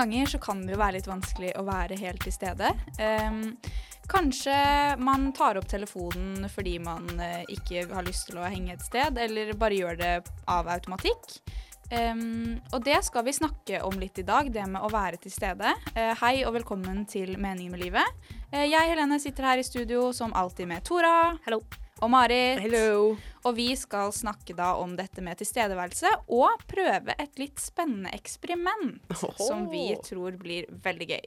ganger så kan det jo være litt vanskelig å være helt til stede. Um, kanskje man tar opp telefonen fordi man uh, ikke har lyst til å henge et sted, eller bare gjør det av automatikk. Um, og det skal vi snakke om litt i dag, det med å være til stede. Uh, hei og velkommen til Meningen med livet. Uh, jeg, Helene, sitter her i studio som alltid med Tora. Hello. Og Marit. Hello. Og vi skal snakke da om dette med tilstedeværelse, og prøve et litt spennende eksperiment Oho. som vi tror blir veldig gøy.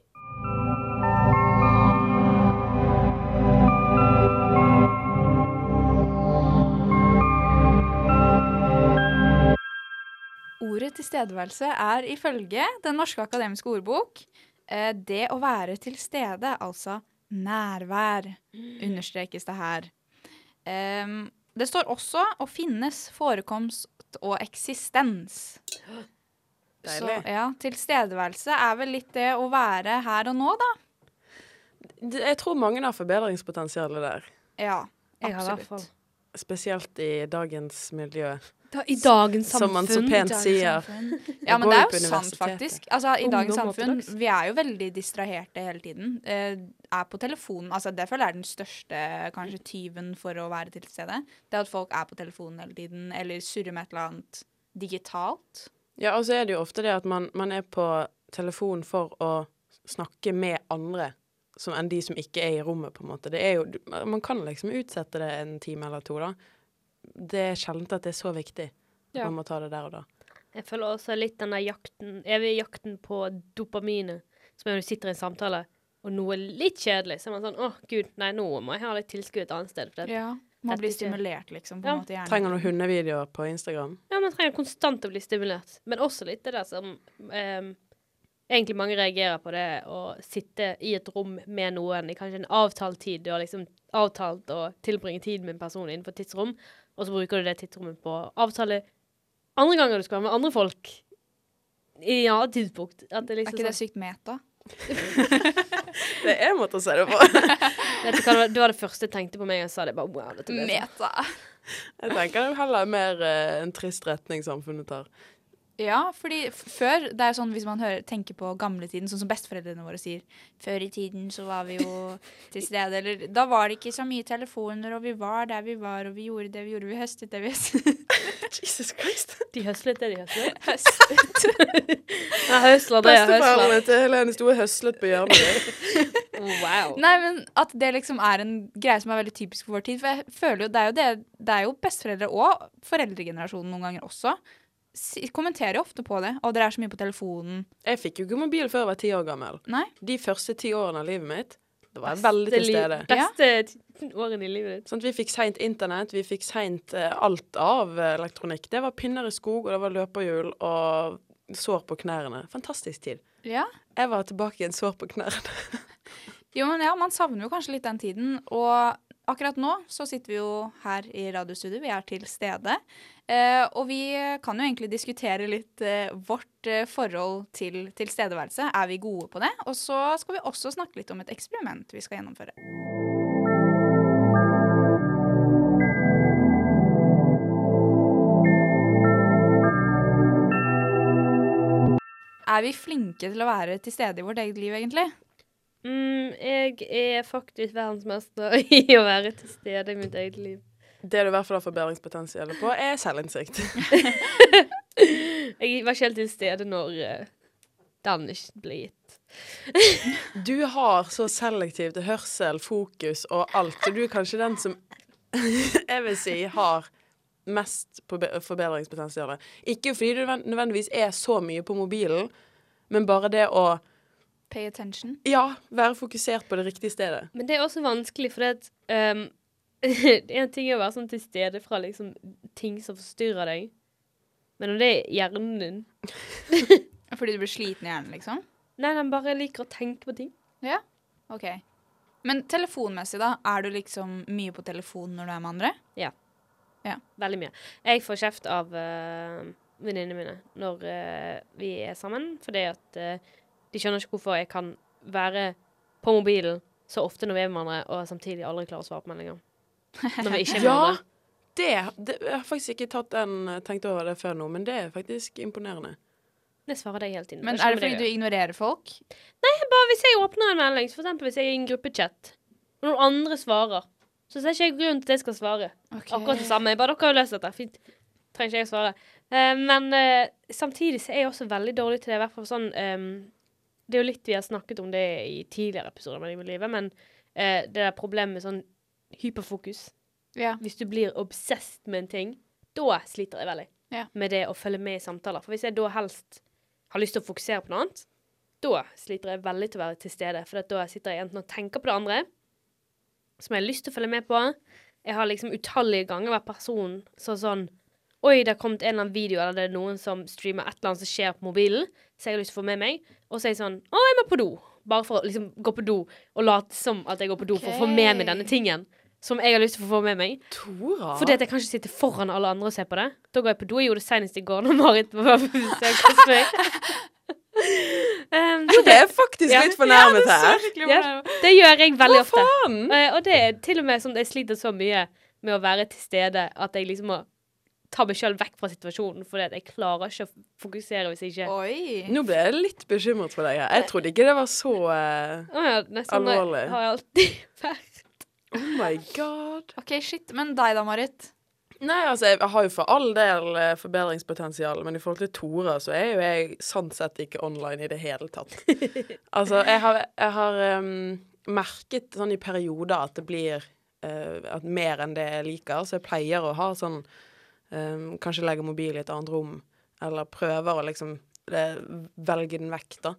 Ordet tilstedeværelse er ifølge Den norske akademiske ordbok eh, det å være til stede, altså nærvær, understrekes det her. Em, det står også å finnes, forekomst og eksistens. Så Deilig. ja, tilstedeværelse er vel litt det å være her og nå, da. Jeg tror mange har forbedringspotensial der. Ja, Jeg absolutt. fall. Spesielt i dagens miljø. Da, I dagens Som man så pent sier. Ja, men det er jo sant, faktisk. Altså, I dagens samfunn, vi er jo veldig distraherte hele tiden. Uh, er på telefonen. Altså, det føler jeg er den største kanskje tyven for å være til stede. Det at folk er på telefonen hele tiden, eller surrer med et eller annet digitalt. Ja, og så er det jo ofte det at man, man er på telefon for å snakke med andre som, enn de som ikke er i rommet, på en måte. Det er jo, man kan liksom utsette det en time eller to, da. Det er sjelden at det er så viktig at Ja. man må ta det der og da. Jeg føler også litt den der jakten, evige jakten på dopaminet. Som er når du sitter i en samtale, og noe er litt kjedelig. Så er man sånn Å, gud, nei, nå må jeg ha litt tilskudd et annet sted. For det. Ja. Man blir stimulert, liksom. på Ja. en måte gjerne. Trenger noen hundevideoer på Instagram. Ja, man trenger konstant å bli stimulert. Men også litt det der som um, Egentlig mange reagerer på det å sitte i et rom med noen i kanskje en avtalt tid. Du har liksom avtalt å tilbringe tid med en person innenfor et tidsrom, og så bruker du det tidsrommet på å avtale andre ganger du skal være med andre folk i et annet tidspunkt. At det Er liksom ikke det sånn, sykt meta? Det er en måte å se det på. vet du hva det var, det første jeg tenkte på meg, og sa det bare wow, dette. Meta. Jeg tenker det er heller mer uh, en trist retning samfunnet tar. Ja, fordi f- før Det er sånn hvis man hører, tenker på gamletiden, sånn som besteforeldrene våre sier Før i tiden så var vi jo til stede, eller Da var det ikke så mye telefoner, og vi var der vi var, og vi gjorde det vi gjorde. Vi høstet det vi høstet. Jesus Christ. De høslet det de høslet. høstet. jeg høsler det, høsla. Besteforeldrene til Helene sto og høslet på hjørnet. Wow. Nei, men at det liksom er en greie som er veldig typisk for vår tid. For jeg føler jo det er jo det Det er jo besteforeldre og foreldregenerasjonen noen ganger også. Kommenterer ofte på det. Og dere er så mye på telefonen. Jeg fikk jo ikke mobil før jeg var ti år gammel. Nei? De første ti årene av livet mitt, da var jeg veldig til stede. Beste årene i livet ditt. Sånn at vi fikk seint internett, vi fikk seint uh, alt av eh, elektronikk. Det var pinner i skog, og det var løperhjul og sår på knærne. Fantastisk tid. Ja. Jeg var tilbake igjen sår på knærne. Jo, men ja, man savner jo kanskje litt den tiden. Og akkurat nå så sitter vi jo her i radiostudio, vi er til stede. Eh, og vi kan jo egentlig diskutere litt eh, vårt eh, forhold til tilstedeværelse. Er vi gode på det? Og så skal vi også snakke litt om et eksperiment vi skal gjennomføre. Er vi flinke til å være til stede i vårt eget liv, egentlig? Mm, jeg er faktisk verdensmester i å være til stede i mitt eget liv. Det du i hvert fall har forbedringspotensial på, er selvinnsikt. Jeg var ikke helt til stede når uh, den ikke ble gitt. Du har så selektivt hørsel, fokus og alt, og du er kanskje den som jeg vil si har mest forbe- forbedringspotensial. Ikke fordi du nødvendigvis er så mye på mobilen, men bare det å Pay attention. ja, være fokusert på det riktige stedet. Men det er også vanskelig, for det er um, En ting er å være sånn til stede fra liksom ting som forstyrrer deg, men når det er hjernen din Fordi du blir sliten i hjernen, liksom? Nei, den bare liker å tenke på ting. Ja. OK. Men telefonmessig, da? Er du liksom mye på telefonen når du er med andre? Ja, Veldig mye. Jeg får kjeft av uh, venninnene mine når uh, vi er sammen, fordi at uh, de skjønner ikke hvorfor jeg kan være på mobilen så ofte når vi er med hverandre, og samtidig aldri klarer å svare på meldinger. Når vi ikke er Ja, det, det Jeg har faktisk ikke tatt den, tenkt over det før nå, men det er faktisk imponerende. Det svarer deg hele tiden. Men er det fordi du ignorerer folk? Nei, Bare hvis jeg åpner en melding, for eksempel hvis jeg er i en gruppechat, og noen andre svarer, så ser ikke jeg grunn til at jeg skal svare. Akkurat det samme. Jeg bare, dere har jo løst dette. Fint. Trenger ikke jeg å svare. Uh, men uh, samtidig så er jeg også veldig dårlig til det. I hvert fall sånn um, Det er jo litt vi har snakket om det i tidligere episoder med livet, livet men uh, det der problemet med sånn hyperfokus Ja. Hvis du blir obsessed med en ting, da sliter jeg veldig Ja. med det å følge med i samtaler. For hvis jeg da helst har lyst til å fokusere på noe annet, da sliter jeg veldig til å være til stede. For da sitter jeg enten og tenker på det andre, som jeg har lyst til å følge med på. Jeg har liksom utallige ganger vært person så sånn Oi, det har kommet en eller annen video, eller det er noen som streamer et eller annet som skjer på mobilen, så jeg har lyst til å få med meg. Og så er jeg sånn Å, jeg må på do. Bare for å liksom gå på do og late som at jeg går på do for å få med meg denne tingen som jeg har lyst til å få med meg. Tora? Fordi at jeg kan ikke sitte foran alle andre og se på det. Da går jeg på do. Jeg gjorde det senest i går når Marit var på besøk hos meg. um, så Det det, er faktisk Ja. litt fornærmet her. Ja. det gjør jeg veldig ofte. Eh, og det er til og med sånn at jeg sliter så mye med å være til stede at jeg liksom må ta meg sjøl vekk fra situasjonen, fordi at jeg klarer ikke å fokusere hvis jeg ikke Oi. Nå ble jeg litt bekymret for deg. her. Jeg trodde ikke det var så eh, ja, Alvorlig. har jeg alltid vært. Oh my god. OK, shit. Men deg da, Marit? Nei, altså, jeg har jo for all del eh, forbedringspotensial, men i forhold til Tora, så er jo jeg sånn sett ikke online i det hele tatt. altså, jeg har, jeg har um, merket sånn i perioder at det blir uh, at mer enn det jeg liker, så jeg pleier å ha sånn um, Kanskje legge mobil i et annet rom, eller prøver å liksom det, velge den vekk, da.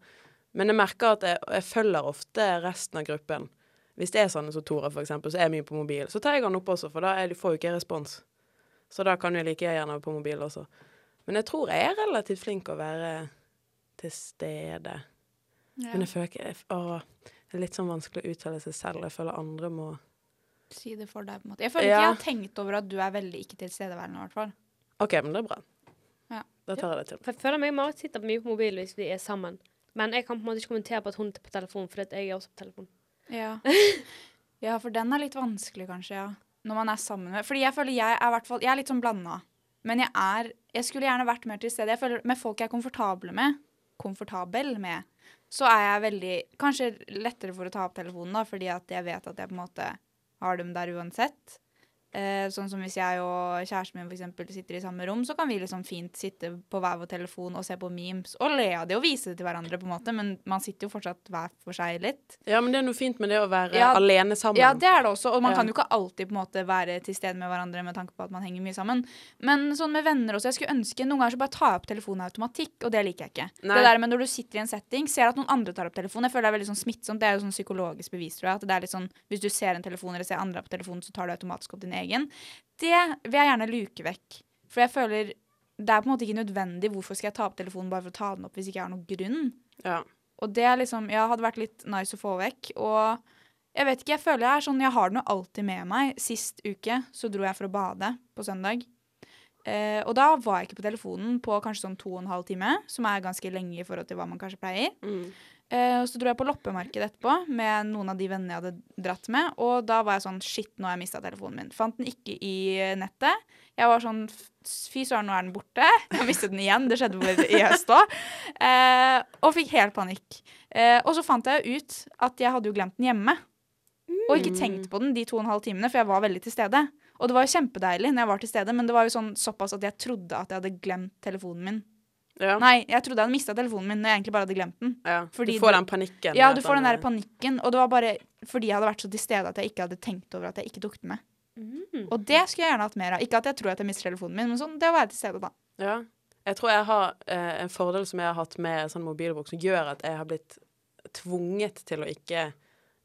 Men jeg merker at jeg, jeg følger ofte resten av gruppen. Hvis det er sånn som Tora, for eksempel, så er jeg mye på mobil. Så tar jeg den opp også, for da er, får jo ikke jeg respons. Så da kan jeg like gjerne være på mobil også. Men jeg tror jeg er relativt flink å være til stede. Men jeg føler ikke å, det er litt sånn vanskelig å uttale seg selv. Jeg føler andre må Si det for deg, på en måte. Jeg føler ikke Ja. jeg har tenkt over at du er veldig ikke tilstedeværende, i hvert fall. OK, men det er bra. Ja. Da tar jeg det til. For jeg føler meg og Marit sitter mye på mobilen hvis vi er sammen. Men jeg kan på en måte ikke kommentere på at hun er på telefon, fordi jeg er også på telefon. Ja. ja, for den er litt vanskelig, kanskje, ja. Når man er sammen med Fordi jeg føler jeg er, hvert fall, jeg er litt sånn blanda. Men jeg er Jeg skulle gjerne vært mer til stede. Jeg føler Med folk jeg er komfortable med, komfortabel med, så er jeg veldig Kanskje lettere for å ta opp telefonen, da, fordi at jeg vet at jeg på en måte har dem der uansett. Eh, sånn som hvis jeg og kjæresten min for eksempel sitter i samme rom, så kan vi liksom fint sitte på hver vår telefon og se på memes og le av det og vise det til hverandre, på en måte, men man sitter jo fortsatt hver for seg litt. Ja, men det er noe fint med det å være Ja, alene sammen. Ja, det er det også, og man Ja. kan jo ikke alltid på en måte være til stede med hverandre med tanke på at man henger mye sammen. Men sånn med venner også, jeg skulle ønske Noen ganger så bare tar jeg opp telefonen automatikk, og det liker jeg ikke. Nei. Det der med når du sitter i en setting, ser at noen andre tar opp telefonen, jeg føler det er veldig sånn smittsomt. Det er jo sånn psykologisk bevis, tror jeg. At det er litt sånn, hvis du ser en telefon eller ser andre på telefonen, så tar du automatisk opp din egen. Det vil jeg gjerne luke vekk. For jeg føler det er på en måte ikke nødvendig. Hvorfor skal jeg ta opp telefonen bare for å ta den opp hvis ikke jeg har noen grunn? Ja. Og det er liksom, ja, hadde vært litt nice å få vekk. Og jeg vet ikke, jeg føler jeg er sånn, jeg har den jo alltid med meg. Sist uke så dro jeg for å bade på søndag. Eh, og da var jeg ikke på telefonen på kanskje sånn to og en halv time, som er ganske lenge i forhold til hva man kanskje pleier. Mm. Eh, så dro jeg på loppemarked etterpå med noen av de vennene jeg hadde dratt med. Og da var jeg sånn Shit, nå har jeg mista telefonen min. Fant den ikke i nettet. Jeg var sånn Fy søren, nå er den borte. Jeg mistet den igjen. Det skjedde vel i høst òg. Eh, og fikk helt panikk. Eh, og så fant jeg ut at jeg hadde jo glemt den hjemme. Og ikke tenkt på den de to og en halv timene, for jeg var veldig til stede. Og det var jo kjempedeilig når jeg var til stede, men det var jo sånn såpass at jeg trodde at jeg hadde glemt telefonen min. Ja. Nei, jeg trodde jeg hadde mista telefonen min når jeg egentlig bare hadde glemt den. ja. Fordi du får den panikken. Ja, du får den der er- panikken, og det var bare fordi jeg hadde vært så til stede at jeg ikke hadde tenkt over at jeg ikke tok den med. Mm. Og det skulle jeg gjerne hatt mer av. Ikke at jeg tror at jeg mister telefonen min, men sånn det å være til stede, da. Ja. Jeg tror jeg har eh, en fordel som jeg har hatt med sånn mobilbruk, som gjør at jeg har blitt tvunget til å ikke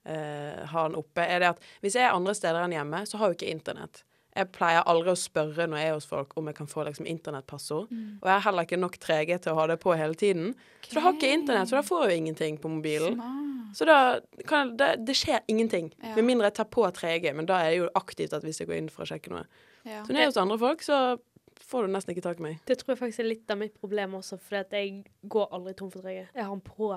eh, ha den oppe, er det at hvis jeg er andre steder enn hjemme, så har jo ikke internett. Jeg pleier aldri å spørre når jeg er hos folk om jeg kan få liksom, internettpassord. Og jeg har heller ikke nok 3G til å ha det på hele tiden. Så da har ikke internett, så da får jeg jo ingenting på mobilen. Smart. Så da kan jeg, det, det skjer ingenting. Ja. Med mindre jeg tar på 3G, men da er det jo aktivt at hvis jeg går inn for å sjekke noe. Ja. Så når jeg er hos andre folk, så får du nesten ikke tak i meg. Det tror jeg faktisk er litt av mitt problem også, for jeg går aldri tom for 3G. Jeg har den på.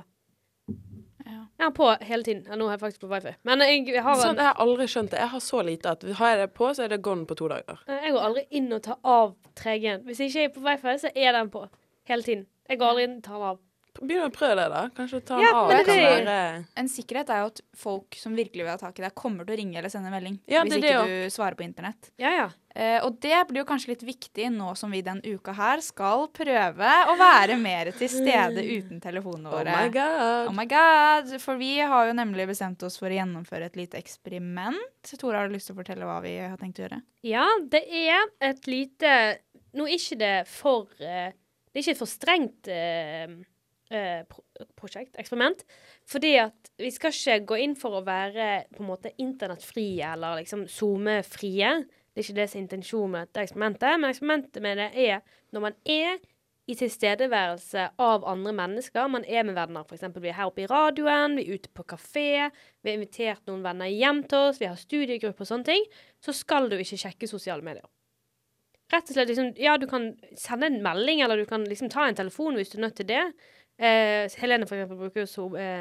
Ja. Jeg har den på hele tiden. Ja, nå er jeg faktisk på wifi. Men jeg har Sånn, en... jeg har aldri skjønt det. Jeg har så lite at har jeg det på, så er det gone på to dager. Jeg går aldri inn og tar av 3G-en. Hvis jeg ikke er på wifi, så er den på. Hele tiden. Jeg går aldri inn og tar den av. Begynn å prøve det, da. Kanskje ta den Ja, av. men Det kan det- være En sikkerhet er jo at folk som virkelig vil ha tak i deg, kommer til å ringe eller sende melding Ja, hvis det ikke du svarer på internett. Ja, ja. Eh, og det blir jo kanskje litt viktig nå som vi den uka her skal prøve å være mer til stede uten telefonene våre. Oh my god. Oh my god! For vi har jo nemlig bestemt oss for å gjennomføre et lite eksperiment. Tore, har du lyst til å fortelle hva vi har tenkt å gjøre? Ja, det er et lite Nå er ikke det for eh, Det er ikke et for strengt eh, eh, prosjekt, eksperiment. Fordi at vi skal ikke gå inn for å være på en måte internettfrie eller liksom SoMe-frie. Det er ikke det som er intensjonen med dette eksperimentet. Men eksperimentet med det er når man er i tilstedeværelse av andre mennesker. Man er med venner. Eksempel, vi er her oppe i radioen, vi er ute på kafé, vi har invitert noen venner hjem til oss, vi har studiegruppe og sånne ting. Så skal du ikke sjekke sosiale medier. Rett og slett liksom, ja, du kan sende en melding, eller du kan liksom ta en telefon hvis du er nødt til det. Eh, Helene for eksempel bruker jo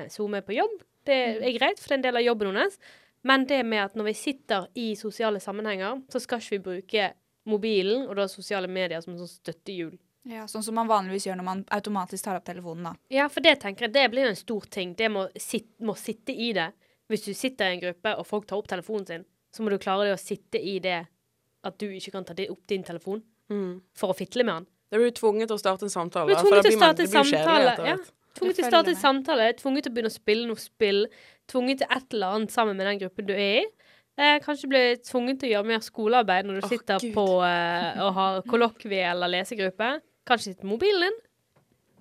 Zoom- eh, på jobb. Det er greit, for det er en del av jobben hennes. Men det med at når vi sitter i sosiale sammenhenger, så skal ikke vi bruke mobilen og da sosiale medier som en sånn støttehjul. Ja, Sånn som man vanligvis gjør når man automatisk tar opp telefonen, da. Ja, for det tenker jeg, det blir jo en stor ting. Det må, sit, må sitte i det. Hvis du sitter i en gruppe, og folk tar opp telefonen sin, så må du klare det å sitte i det at du ikke kan ta opp din telefon Mm. for å fitle med den. Da blir du tvunget til å starte en samtale. Du er du tvunget til å starte en samtale. Ja. Tvunget til å starte en samtale, tvunget til å begynne å spille noe spill, tvunget til et eller annet sammen med den gruppen du er i. Eh, kanskje bli tvunget til å gjøre mer skolearbeid når du oh, sitter Gud. på eh, og har kollokvie eller lesegruppe. Kanskje sitte på mobilen din.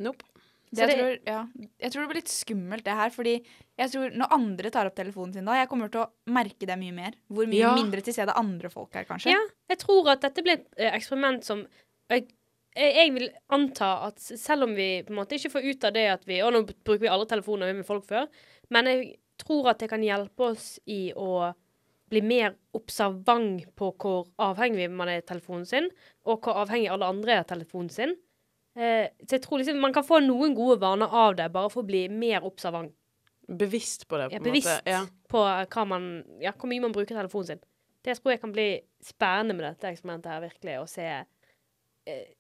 Nope. Det jeg, tror, ja. jeg tror det blir litt skummelt, det her. Fordi jeg tror når andre tar opp telefonen sin da, jeg kommer til å merke det mye mer. Hvor mye Ja. mindre til stede andre folk er, kanskje. Ja, jeg tror at dette blir et eh, eksperiment som jeg, jeg vil anta at selv om vi på en måte ikke får ut av det at vi Og nå bruker vi alle telefoner med folk før, men jeg tror at det kan hjelpe oss i å bli mer observant på hvor avhengig man er av telefonen sin, og hvor avhengig alle andre er av telefonen sin. Eh, så jeg tror liksom man kan få noen gode vaner av det, bare for å bli mer observant. Bevisst på det, på Ja, bevisst måte. Ja. på hva man, ja, hvor mye man bruker telefonen sin. Det tror jeg kan bli spennende med dette eksperimentet her, virkelig, å se eh,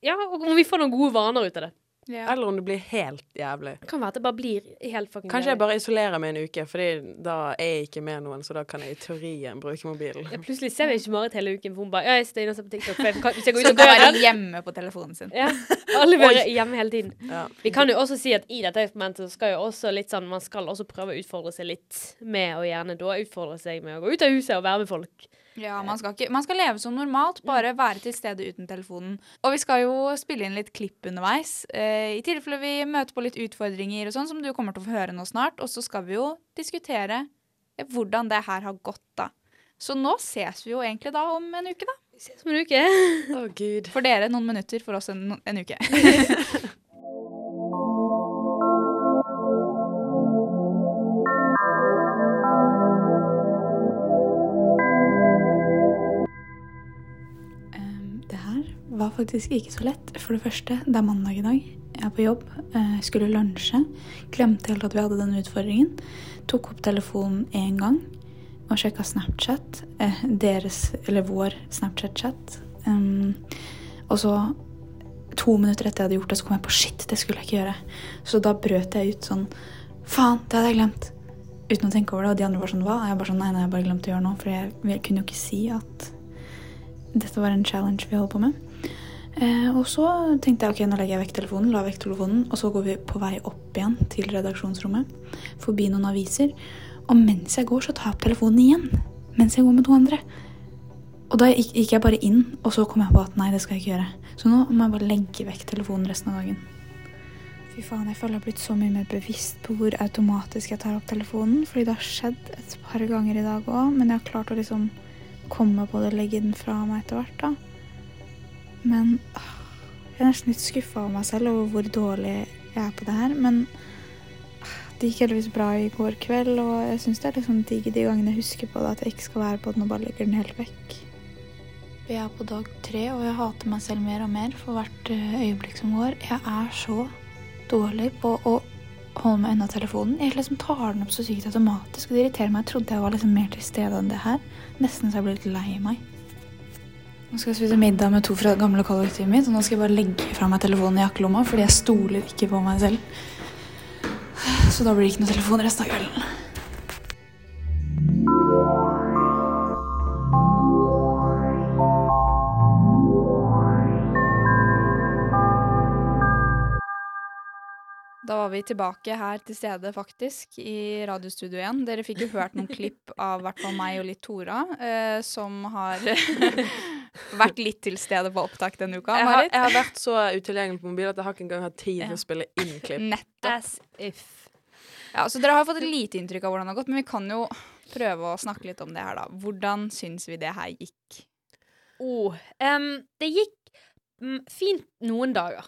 Ja, og om vi får noen gode vaner ut av det. Ja. Eller om det blir helt jævlig. Det kan være at det bare blir helt fucking Kanskje jeg bare isolerer meg en uke, Fordi da er jeg ikke med noen, så da kan jeg i teorien bruke mobilen. ja, Plutselig ser vi ikke Marit hele uken, for hun bare Ja, jeg står inne og ser på TikTok. For jeg kan, hvis jeg går Så ut kan hun være døren hjemme på telefonen sin. ja, Alle være hjemme hele tiden. Ja. Vi kan jo også si at i dette eksperimentet så skal jo også litt sånn Man skal også prøve å utfordre seg litt med å gjerne da utfordre seg med å gå ut av huset og være med folk. Ja, man skal, ikke, man skal leve som normalt, bare være til stede uten telefonen. Og vi skal jo spille inn litt klipp underveis, eh, i tilfelle vi møter på litt utfordringer og sånn, som du kommer til å få høre nå snart. Og så skal vi jo diskutere eh, hvordan det her har gått, da. Så nå ses vi jo egentlig da om en uke, da. Vi ses om en uke. Å, gud. For dere noen minutter, for oss en, en uke. var faktisk ikke så lett. For det første, det er mandag i dag. Jeg er på jobb. Jeg skulle lunsje. Glemte helt at vi hadde denne utfordringen. Tok opp telefonen én gang og sjekka Snapchat. Eh, deres, eller vår Snapchat-chat. Um, og så to minutter etter jeg hadde gjort det, så kom jeg på shit, det skulle jeg ikke gjøre. Så da brøt jeg ut sånn faen, det hadde jeg glemt. Uten å tenke over det. Og de andre var sånn hva? Og jeg bare sånn nei, nei, jeg bare glemte å gjøre noe. For jeg, jeg kunne jo ikke si at dette var en challenge vi holdt på med. Eh, og så tenkte jeg ok, nå legger jeg vekk telefonen, la vekk telefonen, og så går vi på vei opp igjen til redaksjonsrommet, forbi noen aviser. Og mens jeg går, så tar jeg opp telefonen igjen. Mens jeg går med to andre. Og da gikk, jeg bare inn, og så kom jeg på at nei, det skal jeg ikke gjøre. Så nå må jeg bare legge vekk telefonen resten av dagen. Fy faen, jeg føler jeg har blitt så mye mer bevisst på hvor automatisk jeg tar opp telefonen. Fordi det har skjedd et par ganger i dag òg, men jeg har klart å liksom komme på det og legge den fra meg etter hvert, da. Men jeg er nesten litt skuffa over meg selv over hvor dårlig jeg er på det her. Men det gikk heldigvis bra i går kveld, og jeg syns det er liksom digg de gangene jeg husker på det, at jeg ikke skal være på den og bare legger den helt vekk. Vi er på dag tre, og jeg hater meg selv mer og mer for hvert eh, øyeblikk som går. Jeg er så dårlig på å holde meg unna telefonen. Jeg liksom tar den opp så sykt automatisk, og det irriterer meg. Jeg trodde jeg var liksom mer til stede enn det her. Nesten så jeg ble litt lei meg. Nå skal jeg spise middag med to fra det gamle kollektivet mitt, og nå skal jeg bare legge fra meg telefonen i jakkelomma, fordi jeg stoler ikke på meg selv. Så da blir det ikke noe telefon resten av kvelden. Da var vi tilbake her til stede, faktisk, i radiostudio igjen. Dere fikk jo hørt noen klipp av hvert fall meg og litt Tora, eh, som har vært litt til stede på opptak denne uka. Jeg har, jeg har vært så utilgjengelig på mobil at jeg har ikke engang hatt tid til Ja. å spille inn klipp. Nettopp. As if. Ja, så dere har fått et lite inntrykk av hvordan det har gått, men vi kan jo prøve å snakke litt om det her, da. Hvordan syns vi det her gikk? Oh, um, det gikk mm, fint noen dager.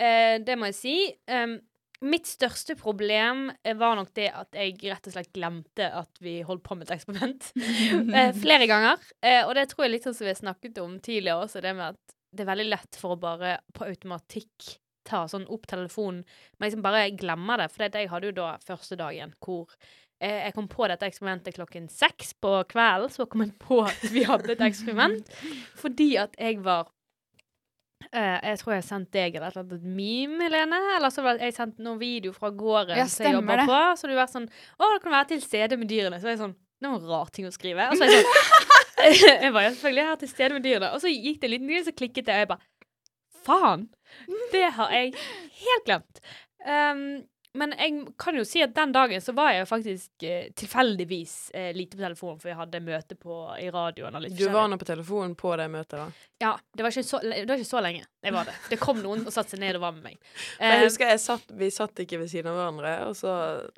Uh, det må jeg si. Em, mitt største problem eh, var nok det at jeg rett og slett glemte at vi holdt på med et eksperiment. eh, flere ganger. Eh, og det tror jeg litt sånn som vi har snakket om tidligere også, det med at det er veldig lett for å bare på automatikk ta sånn opp telefonen, men liksom bare glemme det. For jeg hadde jo da første dagen hvor jeg kom på dette eksperimentet klokken seks på kvelden. Så kom jeg på at vi hadde et eksperiment fordi at jeg var eh, Jeg tror jeg sendte deg et eller meme, Helene. Eller så jeg sendt noen video fra gården Ja, som jeg jobber det. på. Så du vært sånn Å, det kan være til stede med dyrene. Så var jeg sånn Det var en rar ting å skrive. Og så jeg sånn Jeg var jo selvfølgelig her til stede med dyrene. Og så gikk det en liten tid, så klikket det, og jeg bare Faen! Det har jeg helt glemt. Um, men jeg kan jo si at den dagen så var jeg jo faktisk eh, tilfeldigvis eh, lite på telefonen, for jeg hadde møte på, i radioen. og litt Du var nå på telefonen på det møtet, da. Ja, det var, ikke så, det var ikke så lenge. Jeg var det. Det kom noen og satte seg ned og var med meg. Eh, jeg husker jeg satt, Vi satt ikke ved siden av hverandre, og så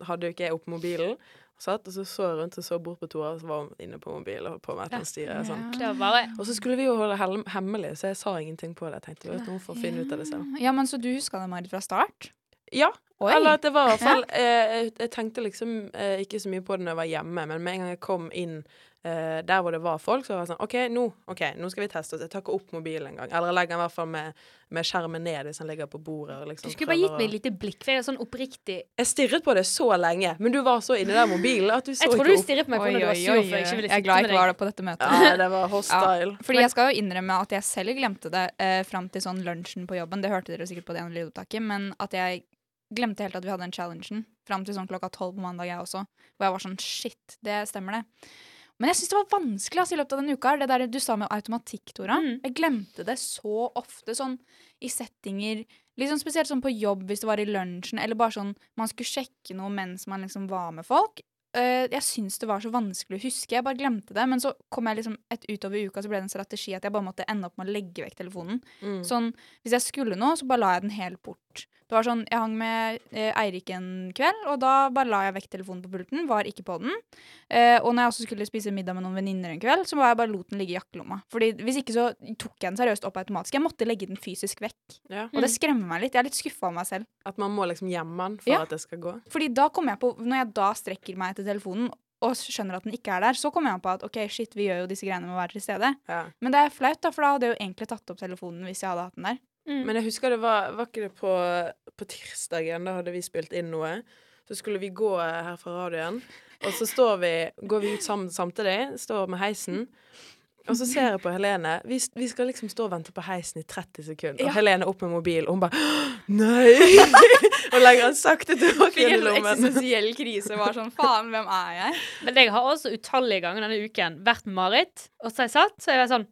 hadde jo ikke jeg opp mobilen. Og satt, og så så jeg rundt og så bort på Tora, og så var hun inne på mobilen og på med et eller annet styre. og Sånn. det var bare Og så skulle vi jo holde det hemmelig, så jeg sa ingenting på det. Jeg tenkte vet du, hun får finne ut av det selv. Ja, men Så du huska det, Marit, fra start? Ja, Oi. eller at det var i hvert fall eh, jeg, tenkte liksom eh, ikke så mye på det når jeg var hjemme, men med en gang jeg kom inn eh, der hvor det var folk, så var jeg sånn OK, nå, ok, nå skal vi teste oss. Jeg tar ikke opp mobilen engang. Eller jeg legger den i hvert fall med, med skjermen ned hvis den ligger på bordet. og Du Liksom skulle bare gitt meg et lite blikk, for jeg er sånn oppriktig Jeg stirret på det så lenge, men du var så inni den mobilen at du så Jeg tror ikke du stirret på meg når du var sur for jeg ikke ville Jeg er glad jeg ikke var deg. der på dette møtet. Ja, det var hostile. Fordi jeg skal jo innrømme at jeg selv glemte det eh, fram til sånn lunsjen på jobben. Det hørte dere sikkert på det ene lydopptaket, men at jeg glemte helt at vi hadde den challengen fram til sånn klokka tolv på mandag, jeg også. Hvor jeg var sånn shit, det stemmer det. Men jeg syns det var vanskelig altså, i løpet av denne uka. Det der du sa med automatikk, Tora. Mm. Jeg glemte det så ofte, sånn i settinger Liksom Spesielt sånn på jobb hvis det var i lunsjen, eller bare sånn man skulle sjekke noe mens man liksom var med folk. Eh, jeg syns det var så vanskelig å huske. Jeg bare glemte det. Men så kom jeg liksom et utover uka så ble det en strategi at jeg bare måtte ende opp med å legge vekk telefonen. Mm. Sånn, Hvis jeg skulle noe, så bare la jeg den helt bort. Det var sånn, Jeg hang med eh, Eirik en kveld, og da bare la jeg vekk telefonen på pulten. Var ikke på den. Eh, og når jeg også skulle spise middag med noen venninner en kveld, så var jeg bare lot den ligge i jakkelomma. Fordi Hvis ikke så tok jeg den seriøst opp automatisk. Jeg måtte legge den fysisk vekk. Ja. Og det skremmer meg litt. Jeg er litt skuffa av meg selv. At man må liksom gjemme den for Ja. at det skal gå. Fordi da kommer jeg på, Når jeg da strekker meg etter telefonen og skjønner at den ikke er der, så kommer jeg på at ok, shit, vi gjør jo disse greiene med å være til stede. Ja. Men det er flaut, da, for da hadde jeg jo egentlig tatt opp telefonen hvis jeg hadde hatt den der. Mm. Men jeg husker det var Var ikke det på, på tirsdagen? Da hadde vi spilt inn noe. Så skulle vi gå her fra radioen, og så står vi, går vi ut sammen samtidig. Står med heisen. Og så ser jeg på Helene. Vi, vi skal liksom stå og vente på heisen i 30 sekunder. Og Ja. Helene opp med mobil, og hun bare Nei! og legger den sakte tilbake i lommen. eksistensiell krise. Var sånn, faen, hvem er jeg? Men jeg har også utallige ganger denne uken vært med Marit, og så har jeg satt, så er jeg sånn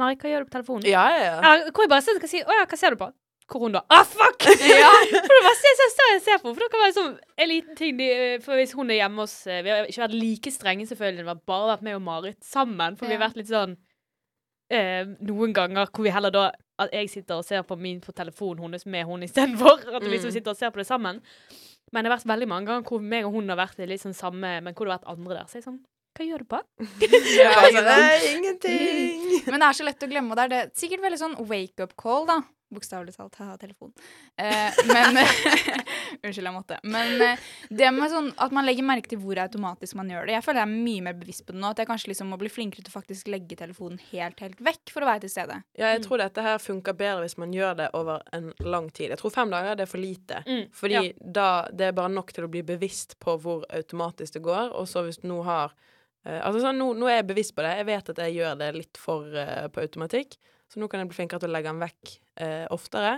Marit, hva gjør du på telefonen? Ja, ja, ja. Ja, hvor jeg bare sitter og sier Å ja, hva ser du på? Hvor hun da? Ah, fuck! ja. For det var ser, ser, ser, jeg ser på, for det kan være sånn en liten ting de, For hvis hun er hjemme hos eh, Vi har ikke vært like strenge, selvfølgelig. Det har bare vært meg og Marit sammen. For vi har vært litt sånn eh, Noen ganger hvor vi heller da At jeg sitter og ser på min på telefonen hennes med henne istedenfor. At vi liksom Mm. sitter og ser på det sammen. Men det har vært veldig mange ganger hvor meg og hun har vært litt sånn samme Men hvor det har vært andre der. Så jeg sånn Hva gjør du på? Ja, Altså, det er nei, ingenting. Men det er så lett å glemme, og det er det. sikkert veldig sånn wake-up call, da. Bokstavelig talt. Ha telefon. Eh, men Unnskyld, jeg måtte. Men eh, det med sånn at man legger merke til hvor automatisk man gjør det. Jeg føler jeg er mye mer bevisst på det nå. At jeg kanskje liksom må bli flinkere til å faktisk legge telefonen helt, helt vekk for å være til stede. Ja, jeg tror dette her funker bedre hvis man gjør det over en lang tid. Jeg tror fem dager det er for lite. Mm, Fordi ja. da det er bare nok til å bli bevisst på hvor automatisk det går. Og så hvis du nå har Eh, altså sånn, nå, nå er jeg bevisst på det. Jeg vet at jeg gjør det litt for eh, på automatikk. Så nå kan jeg bli flinkere til å legge den vekk eh, oftere.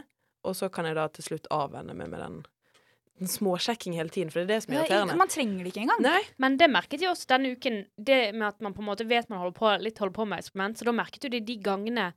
Og så kan jeg da til slutt avvenne meg med den, en småsjekking hele tiden, for det er det som er er- irriterende. Man trenger det ikke engang. Nei. Men det merket jeg også denne uken, det med at man på en måte vet man holder på, litt holder på med eksperiment. Så da merket du det de gangene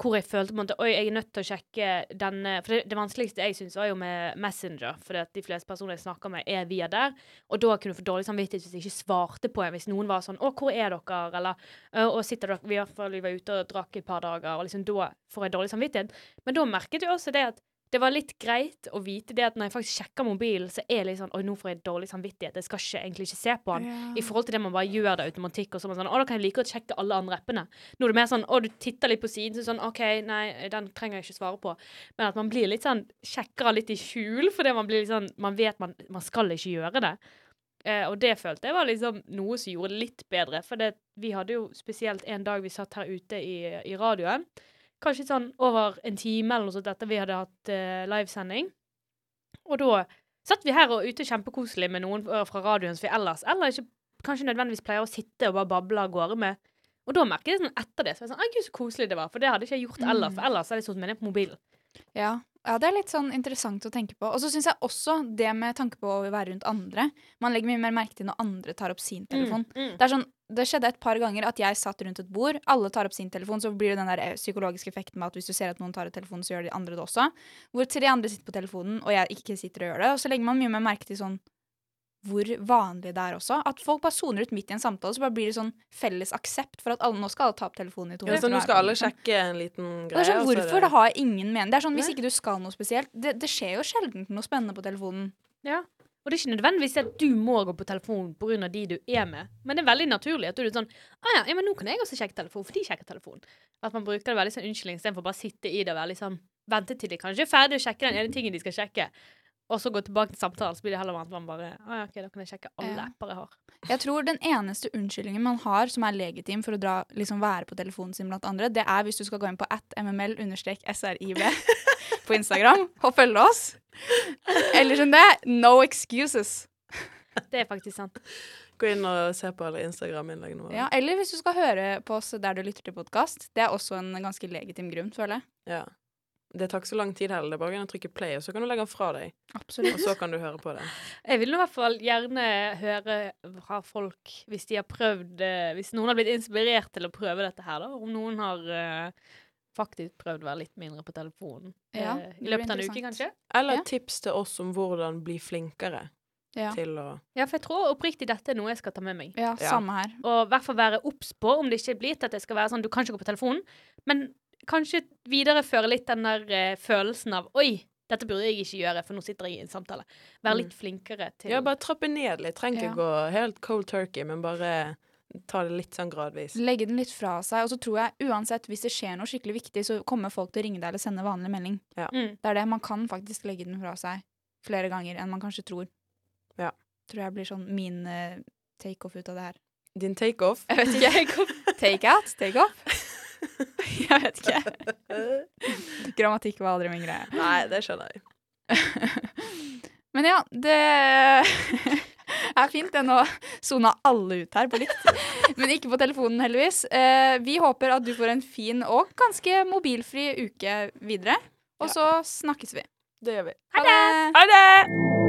hvor jeg følte på en måte, Oi, jeg er nødt til å sjekke denne For det, det vanskeligste jeg syns, var jo med Messenger. For de fleste personer jeg snakker med, er via der. Og da kunne du få dårlig samvittighet hvis jeg ikke svarte på en. Hvis noen var sånn 'Å, hvor er dere?' Eller «Å, sitter dere Vi, i vi var ute og drakk et par dager', og liksom da får jeg dårlig samvittighet. Men da merket jeg også det at det var litt greit å vite det at når jeg faktisk sjekker mobilen, så er det litt sånn Oi, nå får jeg dårlig samvittighet. Jeg skal ikke, egentlig ikke se på den. Ja. I forhold til det man bare gjør det automatikk, og så man sånn Å, da kan jeg like godt sjekke alle andre appene. Nå er det mer sånn Å, du titter litt på siden, så sånn OK, nei, den trenger jeg ikke svare på. Men at man blir litt sånn Sjekker litt i skjul, fordi man blir litt sånn Man vet man, man skal ikke gjøre det. Eh, og det følte jeg var liksom noe som gjorde det litt bedre. For det, vi hadde jo spesielt en dag vi satt her ute i, i radioen. Kanskje sånn over en time eller noe sånt etter vi hadde hatt uh, livesending. Og da satt vi her og ute kjempekoselig med noen fra radioen som vi ellers eller ikke kanskje nødvendigvis pleier å sitte og bare bable av gårde med. Og da merket jeg sånn etter det så var jeg sånn, «Å, gud, så koselig det var, for det hadde ikke jeg gjort ellers. For ellers hadde jeg sittet med ned på mobilen. Ja. ja, det er litt sånn interessant å tenke på. Og så syns jeg også det med tanke på å være rundt andre. Man legger mye mer merke til når andre tar opp sin telefon. Mm, mm. Det, er sånn, det skjedde et par ganger at jeg satt rundt et bord, alle tar opp sin telefon, så blir det den der eh, psykologiske effekten med at hvis du ser at noen tar opp telefonen, så gjør de andre det også. Hvor tre andre sitter på telefonen, og jeg ikke sitter og gjør det. Og så legger man mye mer merke til sånn hvor vanlig det er også. At folk bare soner ut midt i en samtale, så bare blir det sånn felles aksept for at alle nå skal alle ta opp telefonen i to Ja, så nå skal alle liksom. sjekke en liten greie. det er sånn, hvorfor? Det har ingen mening. Det er sånn, Hvis ikke du skal noe spesielt Det, det skjer jo sjelden noe spennende på telefonen. Ja. Og det er ikke nødvendigvis at du må gå på telefon pga. de du er med, men det er veldig naturlig at du er sånn ah, ja, ja, men nå kan jeg også sjekke telefon, for de sjekker telefon. At man bruker det veldig sånn unnskyldning istedenfor bare å sitte i det og være sånn Vente til de kanskje er ferdig å sjekke den ene tingen de skal sjekke, og så gå tilbake til samtalen, så blir det heller at man bare Å ja, OK, da kan jeg sjekke alle Ja. apper jeg har. Jeg tror den eneste unnskyldningen man har som er legitim for å dra, liksom være på telefonen sin blant andre, det er hvis du skal gå inn på at mml-srib på Instagram og følge oss. Eller som det, no excuses. Det er faktisk sant. Gå inn og se på alle Instagram-innleggene våre. Ja, eller hvis du skal høre på oss der du lytter til podkast. Det er også en ganske legitim grunn, føler jeg. Ja. Det tar ikke så lang tid heller. Det er bare å trykke play, og så kan du legge den fra deg. Absolutt. Og så kan du høre på det. Jeg vil i hvert fall gjerne høre fra folk hvis de har prøvd eh, Hvis noen har blitt inspirert til å prøve dette her, da. Om noen har uh, faktisk prøvd å være litt mindre på telefonen Ja, uh, i løpet av en uke, kanskje. Eller Ja. tips til oss om hvordan bli flinkere Ja, til å Ja, for jeg tror oppriktig dette er noe jeg skal ta med meg. ja Ja. samme her. Og i hvert fall være obs på om det ikke blir til at det skal være sånn du kan ikke gå på telefonen, men kanskje videreføre litt den der eh, følelsen av oi, dette burde jeg ikke gjøre, for nå sitter jeg i en samtale. Være Mm. litt flinkere til Ja, bare trappe ned litt. Trenger ikke Ja. gå helt cold turkey, men bare ta det litt sånn gradvis. Legge den litt fra seg. Og så tror jeg uansett, hvis det skjer noe skikkelig viktig, så kommer folk til å ringe deg eller sende vanlig melding. mm. Det er det. Man kan faktisk legge den fra seg flere ganger enn man kanskje tror. Ja. Tror jeg blir sånn min uh, take-off ut av det her. Din takeoff. Jeg vet ikke. Take-out? Take-off? jeg vet ikke. Grammatikk var aldri min greie. Nei, det skjønner jeg. Men ja, det er fint. Det nå sona alle ut her på likt. Men ikke på telefonen, heldigvis. Eh, vi håper at du får en fin og ganske mobilfri uke videre. Og så snakkes vi. Det gjør vi. Ha det! Ha det!